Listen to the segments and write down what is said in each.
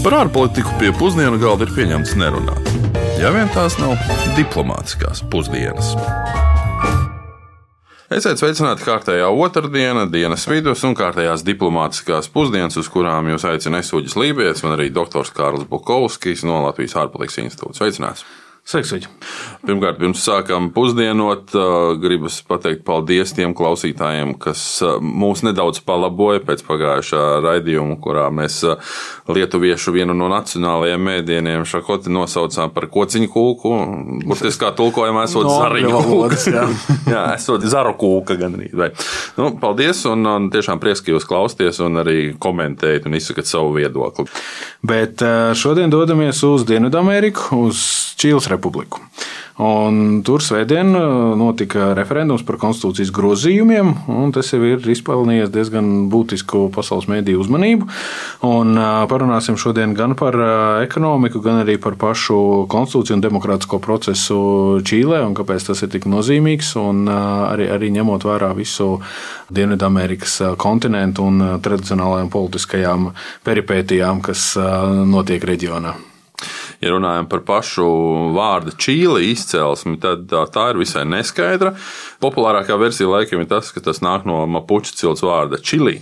Par ārpolitiku pie pusdienu galda ir pieņemts nerunāt. Ja vien tās nav diplomātiskās pusdienas. Esiet sveicināti kārtējā otrdiena, dienas vidus un kārtējās diplomātiskās pusdienas, uz kurām jūs aicina Esuģis Lībijams un arī doktors Kārlis Bukovskis no Latvijas ārpolitikas institūta. Sveicināts! Sveiks, Viķi! Pirmkārt, pirms sākām pusdienot, gribas pateikt paldies tiem klausītājiem, kas mūs nedaudz palaboja pēc pagājušā raidījuma, kurā mēs lietuviešu vienu no nacionālajiem mēdieniem šakoti nosaucām par kociņu kūku. Burtiski kā tulkojumā esot no, zariņu kūka. Jā. jā, esot zaru kūka gan arī. Vai. Nu, paldies un, un tiešām prieks, ka jūs klausties un arī komentējat un izsakat savu viedokli. Bet šodien dodamies uz Dienvidameriku, uz Čīles republiku. Un tur svētdien uh, notika referendums par konstitūcijas grozījumiem, un tas jau ir izpelnījis diezgan būtisku pasaules mēdīju uzmanību. Un uh, parunāsim šodien gan par uh, ekonomiku, gan arī par pašu konstitūciju un demokrātisko procesu Čīlē, un kāpēc tas ir tik nozīmīgs, un arī, arī ņemot vērā visu Dienvidamerikas kontinentu un tradicionālajām politiskajām peripētijām, kas notiek reģionā ja runājam par pašu vārdu čīli izcelsmi, tad tā, tā ir visai neskaidra. Populārākā versija laikam ir tas, ka tas nāk no mapuču cilts vārda čili.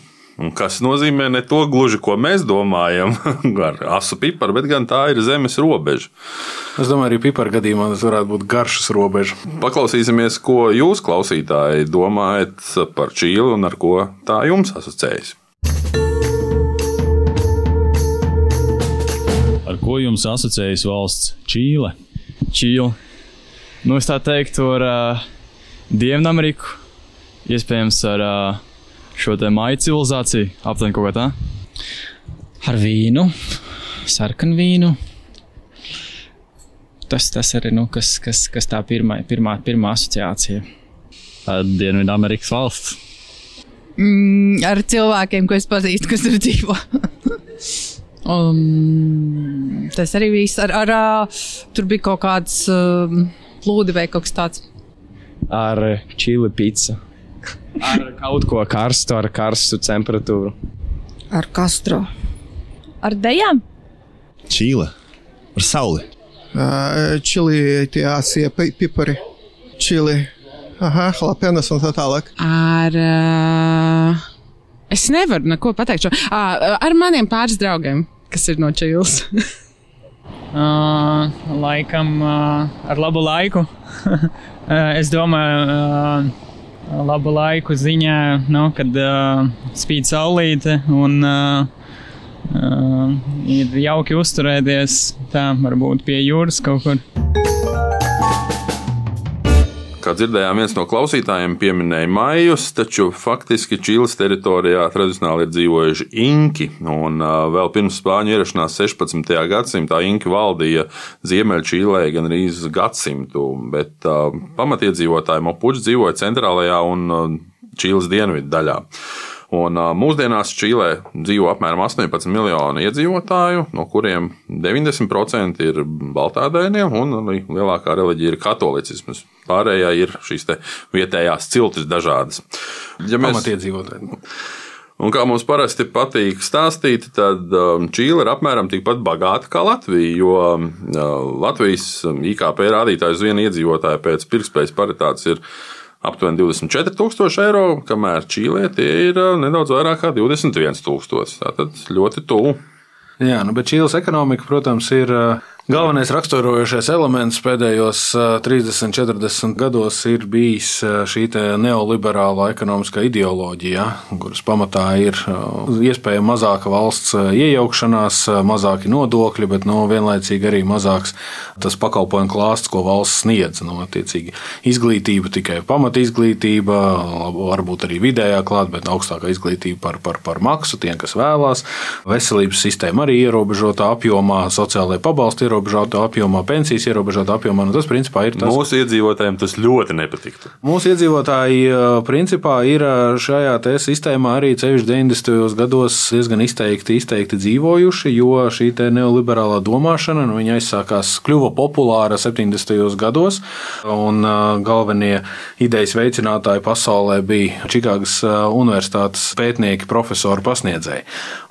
Kas nozīmē ne to gluži, ko mēs domājam ar asu piparu, bet gan tā ir zemes robeža. Es domāju, arī piparu gadījumā tas varētu būt garšas robeža. Paklausīsimies, ko jūs, klausītāji, domājat par Čīli un ar ko tā jums asociējas. Ko jums asociējas valsts Čīle? Čīle. Nu, es tā teiktu, ar uh, Dienvidameriku, iespējams, ar uh, šo te maiju civilizāciju, aptuveni kaut kā tā. Ar vīnu, sarkanu vīnu. Tas, tas arī nu, kas, kas, kas tā pirmā, pirmā, pirmā asociācija. Dienvidamerikas valsts. Mm, ar cilvēkiem, ko es pazīstu, kas tur dzīvo. Um, tas arī viss. Ar, ar, uh, tur bija kaut kāds um, plūdi vai kaut kas tāds. Ar čili pizzu. Ar kaut ko karstu, ar karstu temperatūru. Ar kastro. Ar dejām? Čīle. Ar sauli. Uh, čili tie asie pipari. Čili. Aha, jalapenos un tā tālāk. Ar. Uh, es nevaru neko pateikt. Šo. Uh, ar maniem pāris draugiem kas ir no čīles? uh, laikam uh, ar labu laiku. uh, es domāju, uh, labu laiku ziņā, nu, kad uh, spīd saulīte un uh, uh, ir jauki uzturēties tā, varbūt pie jūras kaut kur. Kā dzirdējām, viens no klausītājiem pieminēja maijus, taču faktiski Čīles teritorijā tradicionāli ir dzīvojuši inki. Un, vēl pirms spāņu ierašanās 16. gadsimtā inki valdīja Ziemeļčīlē gan arī gadsimtu, bet pamatiedzīvotāji Mopuģi dzīvoja centrālajā un Čīles dienvidu daļā. Un, mūsdienās Čīlē dzīvo apmēram 18 miljoni iedzīvotāju, no kuriem 90% ir baltādainie, un lielākā reliģija ir katolicisms. Pārējā ir šīs vietējās ciltis dažādas. Ja mēs... Pamatiedzīvotāji. Un kā mums parasti patīk stāstīt, tad Čīle ir apmēram tikpat bagāta kā Latvija, jo Latvijas IKP rādītājs uz vienu iedzīvotāju pēc pirktspējas paritātes ir aptuveni 24,000 eiro, kamēr Čīlē tie ir nedaudz vairāk kā 21,000. Tātad ļoti tuvu. Jā, nu, bet Čīles ekonomika, protams, ir Galvenais raksturojošais elements pēdējos 30, 40 gados ir bijis šī neoliberālā ekonomiskā ideoloģija, kuras pamatā ir iespēja mazāka valsts iejaukšanās, mazāki nodokļi, bet no, nu, vienlaicīgi arī mazāks tas pakalpojumu klāsts, ko valsts sniedz. No, nu, izglītība tikai pamat izglītība, varbūt arī vidējā klāta, bet augstākā izglītība par, par, par maksu tiem, kas vēlās. Veselības sistēma arī ierobežotā apjomā, sociālajā pabalstu ierobežotā ierobežotā apjomā, pensijas ierobežotā apjomā. Nu, tas principā ir tas. Mūsu iedzīvotājiem tas ļoti nepatiktu. Mūsu iedzīvotāji principā ir šajā sistēmā arī ceļš 90. gados diezgan izteikti, izteikti dzīvojuši, jo šī neoliberālā domāšana nu, aizsākās, kļuva populāra 70. gados, un galvenie idejas veicinātāji pasaulē bija Čikāgas Universitātes pētnieki, profesori, pasniedzēji.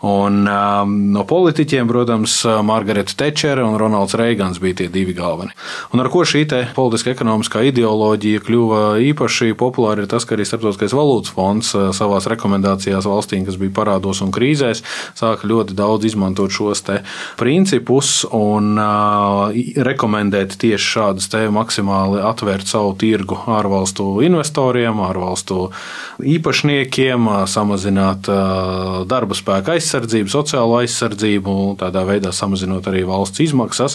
Un, no politiķiem, protams, Margarita Tečere un Ronalds Reigans bija tie divi galvenie. Un ar ko šī politiskā ekonomiskā ideoloģija kļuva īpaši populāra, ir tas, ka arī Starptautiskais valūtas fonds uh, savā rekomendācijās valstīm, kas bija parādos un krīzēs, sāka ļoti daudz izmantot šos principus un uh, rekomendēt tieši šādus maksimāli atvērt savu tirgu ārvalstu investoriem, ārvalstu īpašniekiem, samazināt uh, darba spēka aizsardzību, sociālo aizsardzību, tādā veidā samazinot arī valsts izmaksas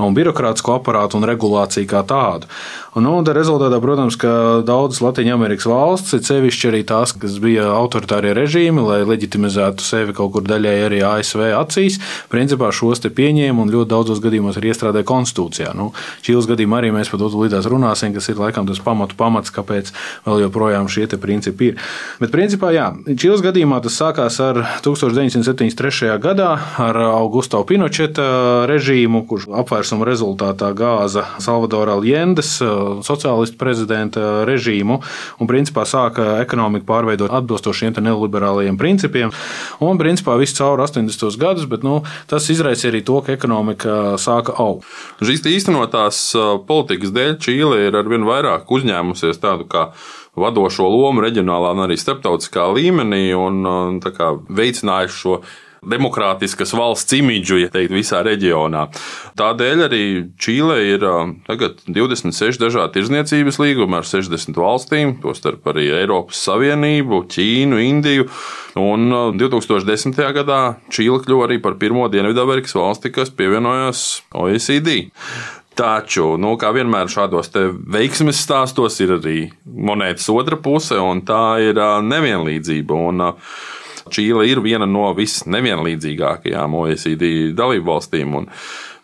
un birokrātisko aparātu un regulāciju kā tādu. Un, nu, rezultātā, protams, ka daudzas Latvijas valsts, ir sevišķi arī tās, kas bija autoritārie režīmi, lai leģitimizētu sevi kaut kur daļēji arī ASV acīs, principā šos te pieņēma un ļoti daudzos gadījumos arī iestrādāja konstitūcijā. Nu, Čīles gadījumā arī mēs par to līdzās runāsim, kas ir laikam tas pamatu pamats, kāpēc vēl joprojām šie principi ir. Bet principā, jā, Čīles gadījumā tas sākās ar 1973. gadā ar Augusto Pinocheta režīmu, kurš apvērsuma rezultātā gāza Salvadora Aljendes sociālistu prezidenta režīmu un principā sāka ekonomiku pārveidot atbilstoši šiem neoliberālajiem principiem. Un principā viss cauri 80. gadus, bet nu, tas izraisīja arī to, ka ekonomika sāka augt. Šīs īstenotās politikas dēļ Čīle ir arvien vairāk uzņēmusies tādu kā vadošo lomu reģionālā un arī starptautiskā līmenī un kā, veicinājuši šo demokrātiskas valsts imidžu, ja teikt, visā reģionā. Tādēļ arī Čīle ir tagad 26 dažādi tirzniecības līgumi ar 60 valstīm, tostarp arī Eiropas Savienību, Ķīnu, Indiju. Un 2010. gadā Čīle kļuva arī par pirmo Dienvidamerikas valsti, kas pievienojās OECD. Taču, nu, kā vienmēr šādos veiksmes stāstos, ir arī monētas otra puse, un tā ir nevienlīdzība. Un, Čīle ir viena no visnevienlīdzīgākajām OECD dalību valstīm.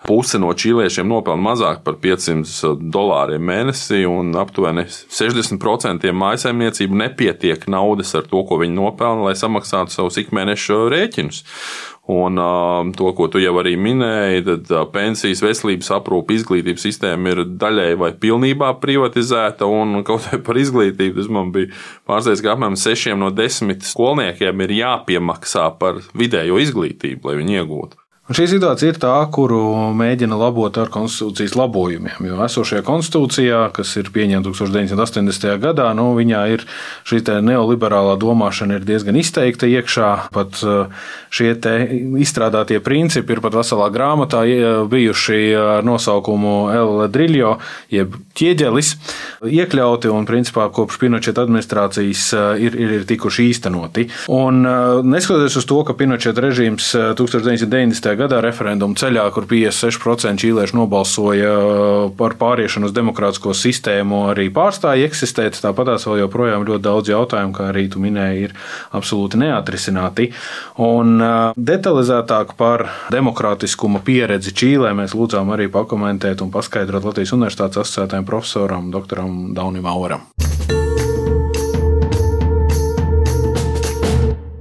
Puse no čīliešiem nopelna mazāk par 500 dolāriem mēnesī, un aptuveni 60% mājsaimniecību nepietiek naudas ar to, ko viņi nopelna, lai samaksātu savus ikmēneša rēķinus. Un uh, to, ko tu jau arī minēji, tad uh, pensijas, veselības aprūpe, izglītības sistēma ir daļēji vai pilnībā privatizēta. Un kaut arī par izglītību tas man bija pārsteigts, ka apmēram 6 no 10 skolniekiem ir jāpiemaksā par vidējo izglītību, lai viņi iegūtu. Un šī situācija ir tā, kuru mēģina labot ar konstitūcijas labojumiem. Jo esošajā konstitūcijā, kas ir pieņemta 1980. gadā, nu, viņā ir šī neoliberālā domāšana diezgan izteikta iekšā. Pat uh, šie izstrādātie principi ir pat veselā grāmatā bijuši ar nosaukumu L. Driljo, jeb ķieģelis, iekļauti un principā kopš Pinocheta administrācijas uh, ir, ir, ir tikuši īstenoti. Un neskatoties uz to, ka Pinocheta režīms 1990 gadā referendumu ceļā, kur 56% čīliešu nobalsoja uh, par pāriešanu uz demokrātisko sistēmu, arī pārstāja eksistēt. Tāpat tās vēl joprojām ļoti daudz jautājumu, kā arī tu minēji, ir absolūti neatrisināti. Un uh, detalizētāk par demokrātiskuma pieredzi Čīlē mēs lūdzām arī pakomentēt un paskaidrot Latvijas Universitātes asociētajam profesoram, doktoram Daunim Auram.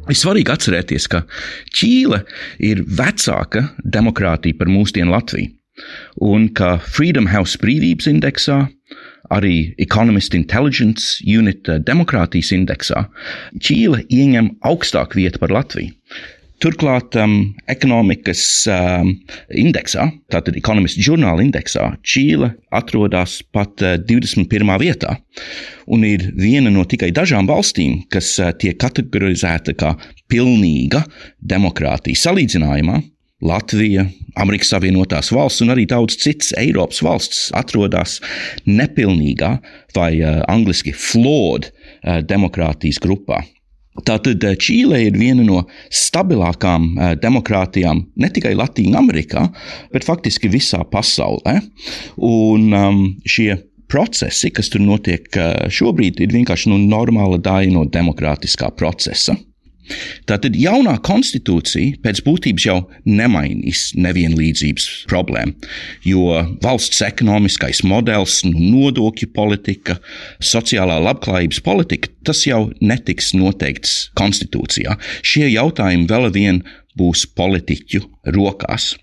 Ir svarīgi atcerēties, ka Čīle ir vecāka demokrātija par mūsdienu Latviju, un ka Freedom House brīvības indeksā, arī Economist Intelligence Unit demokrātijas indeksā, Čīle ieņem augstāku vietu par Latviju. Turklāt, um, ekonomikas um, indeksā, tātad ekonomikas žurnāla indeksā, Čīle atrodas pat uh, 21. vietā un ir viena no tikai dažām valstīm, kas uh, tiek kategorizēta kā pilnīga demokrātija. Salīdzinājumā Latvija, Amerikas Savienotās valsts un arī daudz citas Eiropas valsts atrodas nepilnīgā vai uh, angļuiski flawed uh, demokrātijas grupā. Tātad eh, Čīle ir viena no stabilākām eh, demokrātijām ne tikai Latvijā, Amerikā, bet faktiski visā pasaulē. Un um, šie procesi, kas tur notiek eh, šobrīd, ir vienkārši nu, normāla daļa no demokrātiskā procesa. Tātad jaunā konstitūcija pēc būtības jau nemainīs nevienlīdzības problēmu, jo valsts ekonomiskais modelis, nu, nodokļu politika, sociālā labklājības politika, tas jau netiks noteikts konstitūcijā. Šie jautājumi vēl vien būs politiķu rokās.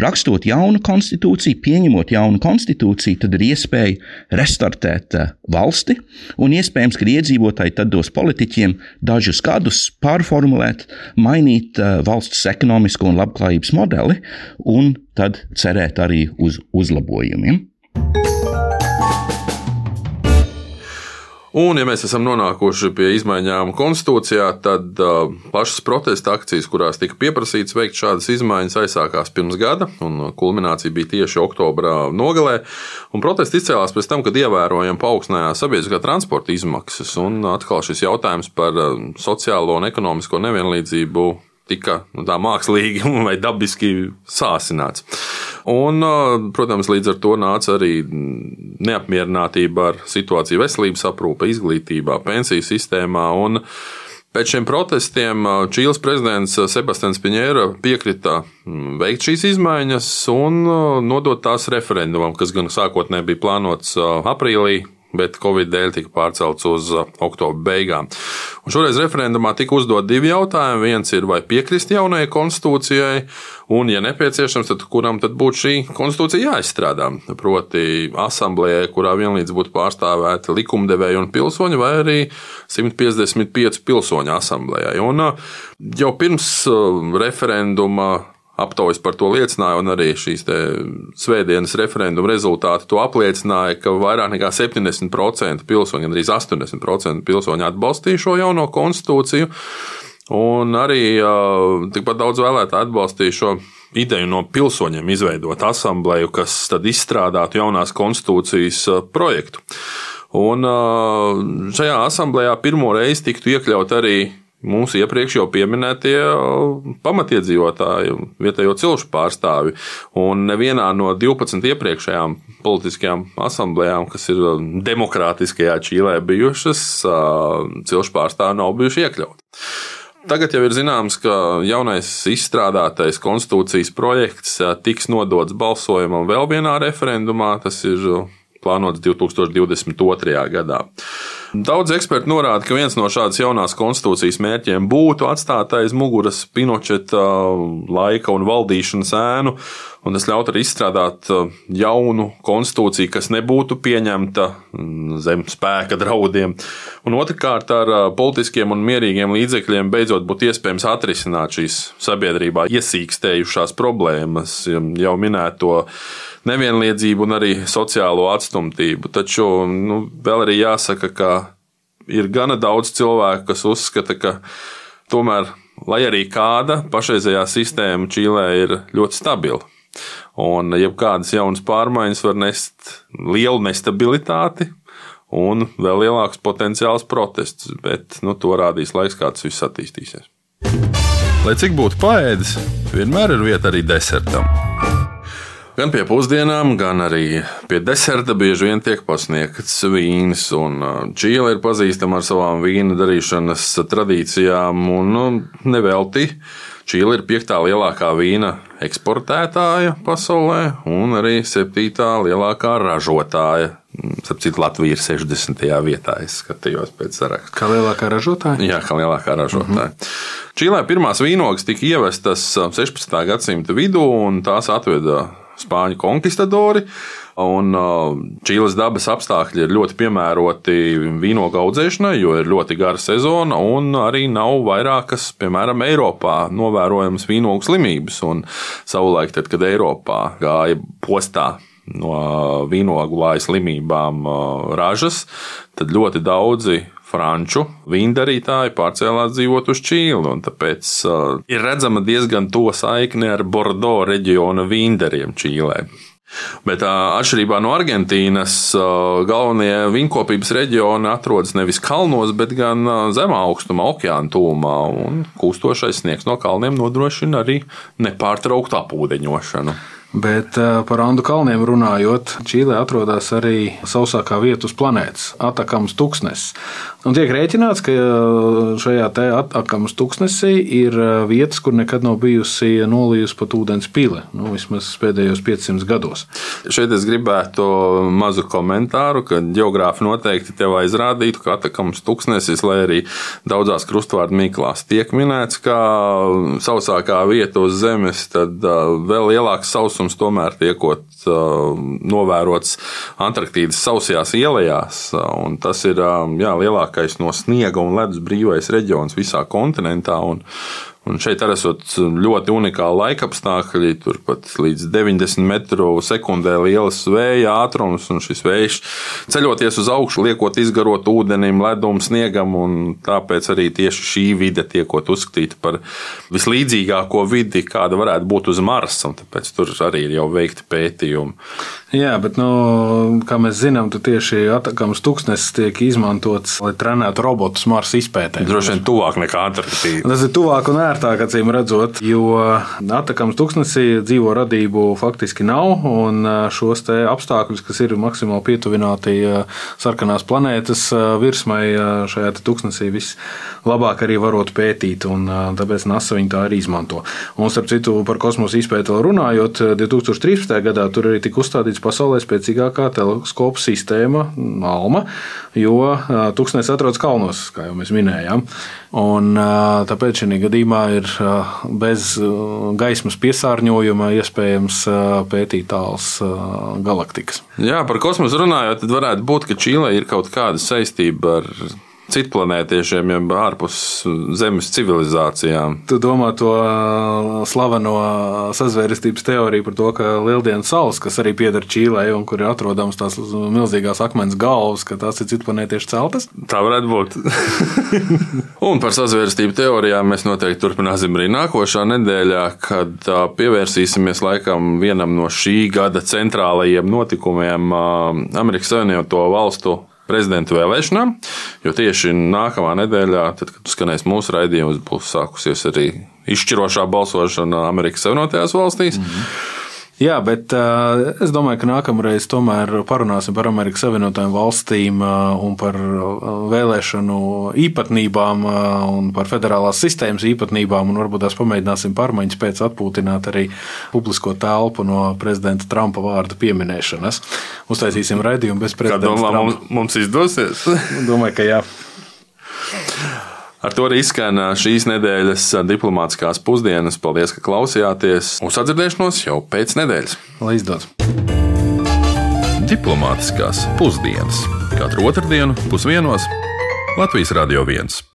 Rakstot jaunu konstitūciju, pieņemot jaunu konstitūciju, tad ir iespēja restartēt eh, valsti, un iespējams, ka iedzīvotāji tad dos politiķiem dažus gadus pārformulēt, mainīt eh, valsts ekonomisko un labklājības modeli, un tad cerēt arī uz uzlabojumiem. Un, ja mēs esam nonākuši pie izmaiņām konstitūcijā, tad uh, plašas protesta akcijas, kurās tika pieprasīts veikt šādas izmaiņas, aizsākās pirms gada, un kulminācija bija tieši oktobra nogalē. Protesti izcēlās pēc tam, kad ievērojami paaugstinājās sabiedriskā transporta izmaksas, un atkal šis jautājums par sociālo un ekonomisko nevienlīdzību tika nu, mākslīgi vai dabiski sāsināts. Un, protams, līdz ar to nāca arī neapmierinātība ar situāciju veselības aprūpe, izglītībā, pensiju sistēmā. Pēc šiem protestiem Čīles prezidents Sebastians Piņēra piekrita veikt šīs izmaiņas un nodot tās referendumam, kas gan sākotnēji bija plānots aprīlī, bet Covid dēļ tika pārcelts uz oktobra beigām. Un šoreiz referendumā tika uzdot divi jautājumi. Viens ir, vai piekrist jaunajai konstitūcijai, un, ja nepieciešams, tad kuram tad būtu šī konstitūcija jāizstrādā? Proti, asamblējai, kurā vienlīdz būtu pārstāvēti likumdevēji un pilsoņi, vai arī 155 pilsoņu asamblējai. Un jau pirms referenduma aptaujas par to liecināja, un arī šīs svētdienas referenduma rezultāti to apliecināja, ka vairāk nekā 70% pilsoņu, gandrīz 80% pilsoņu atbalstīja šo jauno konstitūciju, un arī tikpat daudz vēlētāju atbalstīja šo ideju no pilsoņiem izveidot asambleju, kas tad izstrādātu jaunās konstitūcijas projektu. Un šajā asamblējā pirmo reizi tiktu iekļaut arī mūsu iepriekš jau pieminētie pamatiedzīvotāji, vietējo cilšu pārstāvi. Un nevienā no 12 iepriekšējām politiskajām asamblējām, kas ir demokrātiskajā Čīlē bijušas, cilšu pārstāvi nav bijuši iekļauti. Tagad jau ir zināms, ka jaunais izstrādātais konstitūcijas projekts tiks nodots balsojumam vēl vienā referendumā. Tas ir plānots 2022. gadā. Daudz eksperti norāda, ka viens no šādas jaunās konstitūcijas mērķiem būtu atstāt aiz muguras Pinočeta laika un valdīšanas ēnu, un tas ļautu arī izstrādāt uh, jaunu konstitūciju, kas nebūtu pieņemta mm, zem spēka draudiem. Un otrkārt, ar uh, politiskiem un mierīgiem līdzekļiem beidzot būtu iespējams atrisināt šīs sabiedrībā iesīkstējušās problēmas, jau minēto nevienlīdzību un arī sociālo atstumtību. Taču nu, vēl arī jāsaka, ka ir gana daudz cilvēku, kas uzskata, ka tomēr, lai arī kāda pašreizējā sistēma Čīlē ir ļoti stabila. Un jebkādas jaunas pārmaiņas var nest lielu nestabilitāti un vēl lielāks potenciāls protests, bet nu, to rādīs laiks, kā tas viss attīstīsies. Lai cik būtu paēdis, vienmēr ir vieta arī desertam. Gan pie pusdienām, gan arī pie deserta bieži vien tiek pasniegts vīns. Čīla ir pazīstama ar savām vīna darīšanas tradīcijām, un nu, nevelti. Čīla ir piektā lielākā vīna eksportētāja pasaulē un arī septītā lielākā ražotāja. Sapratu, Latvija ir 60. vietā. Es skatījos pēc saraksta. Kā lielākā ražotāja? Jā, kā lielākā ražotāja. Mm -hmm. Čīlē pirmās vīnogas tika ievestas 16. gadsimta vidū, un tās atveda spāņu konkistadori. Un uh, Čīles dabas apstākļi ir ļoti piemēroti vīnogu audzēšanai, jo ir ļoti gara sezona un arī nav vairākas, piemēram, Eiropā novērojamas vīnogu slimības. Un savulaik, tad, kad Eiropā gāja postā no vīnogu lāja slimībām uh, ražas, tad ļoti daudzi franču vīndarītāji pārcēlās dzīvot uz Čīli. Tāpēc uh, ir redzama diezgan to saikne ar Bordeaux reģiona vīndariem Čīlē. Bet uh, atšķirībā no Argentīnas, uh, galvenie viņkopības reģioni atrodas nevis kalnos, bet gan uh, zemā augstumā, okeāna tūmā. Kūstošais sniegs no kalniem nodrošina arī nepārtrauktu apūdeņošanu. Bet par Andu kalniem runājot, Čīlē atrodas arī sausākā vieta uz planētas - Atakams tūkstnesis. Un tiek rēķināts, ka šajā Atakams tūkstnesī ir vietas, kur nekad nav bijusi nolījusi pat ūdens pile, nu, vismaz pēdējos 500 gados. Šeit es gribētu mazu komentāru, ka geogrāfi noteikti tev aizrādītu, ka Atakams tūkstnesis, lai arī daudzās krustvārdu mīklās tiek minēts kā sausākā vieta uz Zemes, tad vēl lielāks sausums tomēr tiekot novērots Antarktīdas sausajās ielās. Tas ir jā, lielākais no sniega un ledus brīvais reģions visā kontinentā. Un, Un šeit arī esot ļoti unikāli laikapstākļi, turpat līdz 90 metru sekundē liels vēja ātrums, un šis vējš ceļoties uz augšu, liekot izgarot ūdenim, ledum, sniegam, un tāpēc arī tieši šī vide tiekot uzskatīta par vislīdzīgāko vidi, kāda varētu būt uz Marsa, tāpēc tur arī ir jau veikti pētījumi. Jā, bet, nu, kā mēs zinām, tieši atakams tūkstnesis tiek izmantots, lai trenētu robotus Marsa izpētē. Droši vien tuvāk nekā Antarktīda. Tas ir tuvāk un ērtāk ērtāk, acīm redzot, jo atakams tūkstnesī dzīvo radību faktiski nav. Un šos apstākļus, kas ir maksimāli pietuvināti sarkanās planētas virsmai, šajā tūkstnesī vislabāk arī varot pētīt. Un, tāpēc NASA viņu tā arī izmanto. Un, starp citu, par kosmosa izpēti vēl runājot, 2013. gadā tur arī tika uzstādīts pasaulē spēcīgākā teleskopu sistēma, ALMA, jo tūkstnesis atrodas kalnos, kā jau mēs minējām. Un, tāpēc šī gadījumā ir bez gaismas piesārņojuma iespējams pētīt tāls galaktikas. Jā, par kosmosu runājot, tad varētu būt, ka Čīlē ir kaut kāda saistība ar citplanētiešiem, jeb ārpus Zemes civilizācijām. Tu domā to slaveno sazvērestības teoriju par to, ka Lieldienas salas, kas arī pieder Čīlē un kur ir atrodams tās milzīgās akmens galvas, ka tās ir citplanētieši celtas? Tā varētu būt. un par sazvērestību teorijām mēs noteikti turpināsim arī nākošā nedēļā, kad pievērsīsimies laikam vienam no šī gada centrālajiem notikumiem Amerikas Savienoto valstu prezidentu vēlēšanām, jo tieši nākamā nedēļā, tad, kad skanēs mūsu raidījums, būs sākusies arī izšķirošā balsošana Amerikas Savienotajās valstīs. Mm -hmm. Jā, bet uh, es domāju, ka nākamreiz tomēr parunāsim par Amerikas Savienotajām valstīm uh, un par uh, vēlēšanu īpatnībām uh, un par federālās sistēmas īpatnībām, un varbūt tās pamēģināsim pārmaiņas pēc atpūtināt arī publisko telpu no prezidenta Trumpa vārda pieminēšanas. Uztaisīsim raidījumu bez prezidenta. Kā domā, mums, mums izdosies? domāju, ka jā. Ar to arī skan šīs nedēļas diplomātiskās pusdienas. Paldies, ka klausījāties. Uz atdzirdēšanos jau pēc nedēļas. Lai izdodas! Diplomātiskās pusdienas katru otrdienu pusdienos Latvijas Radio 1.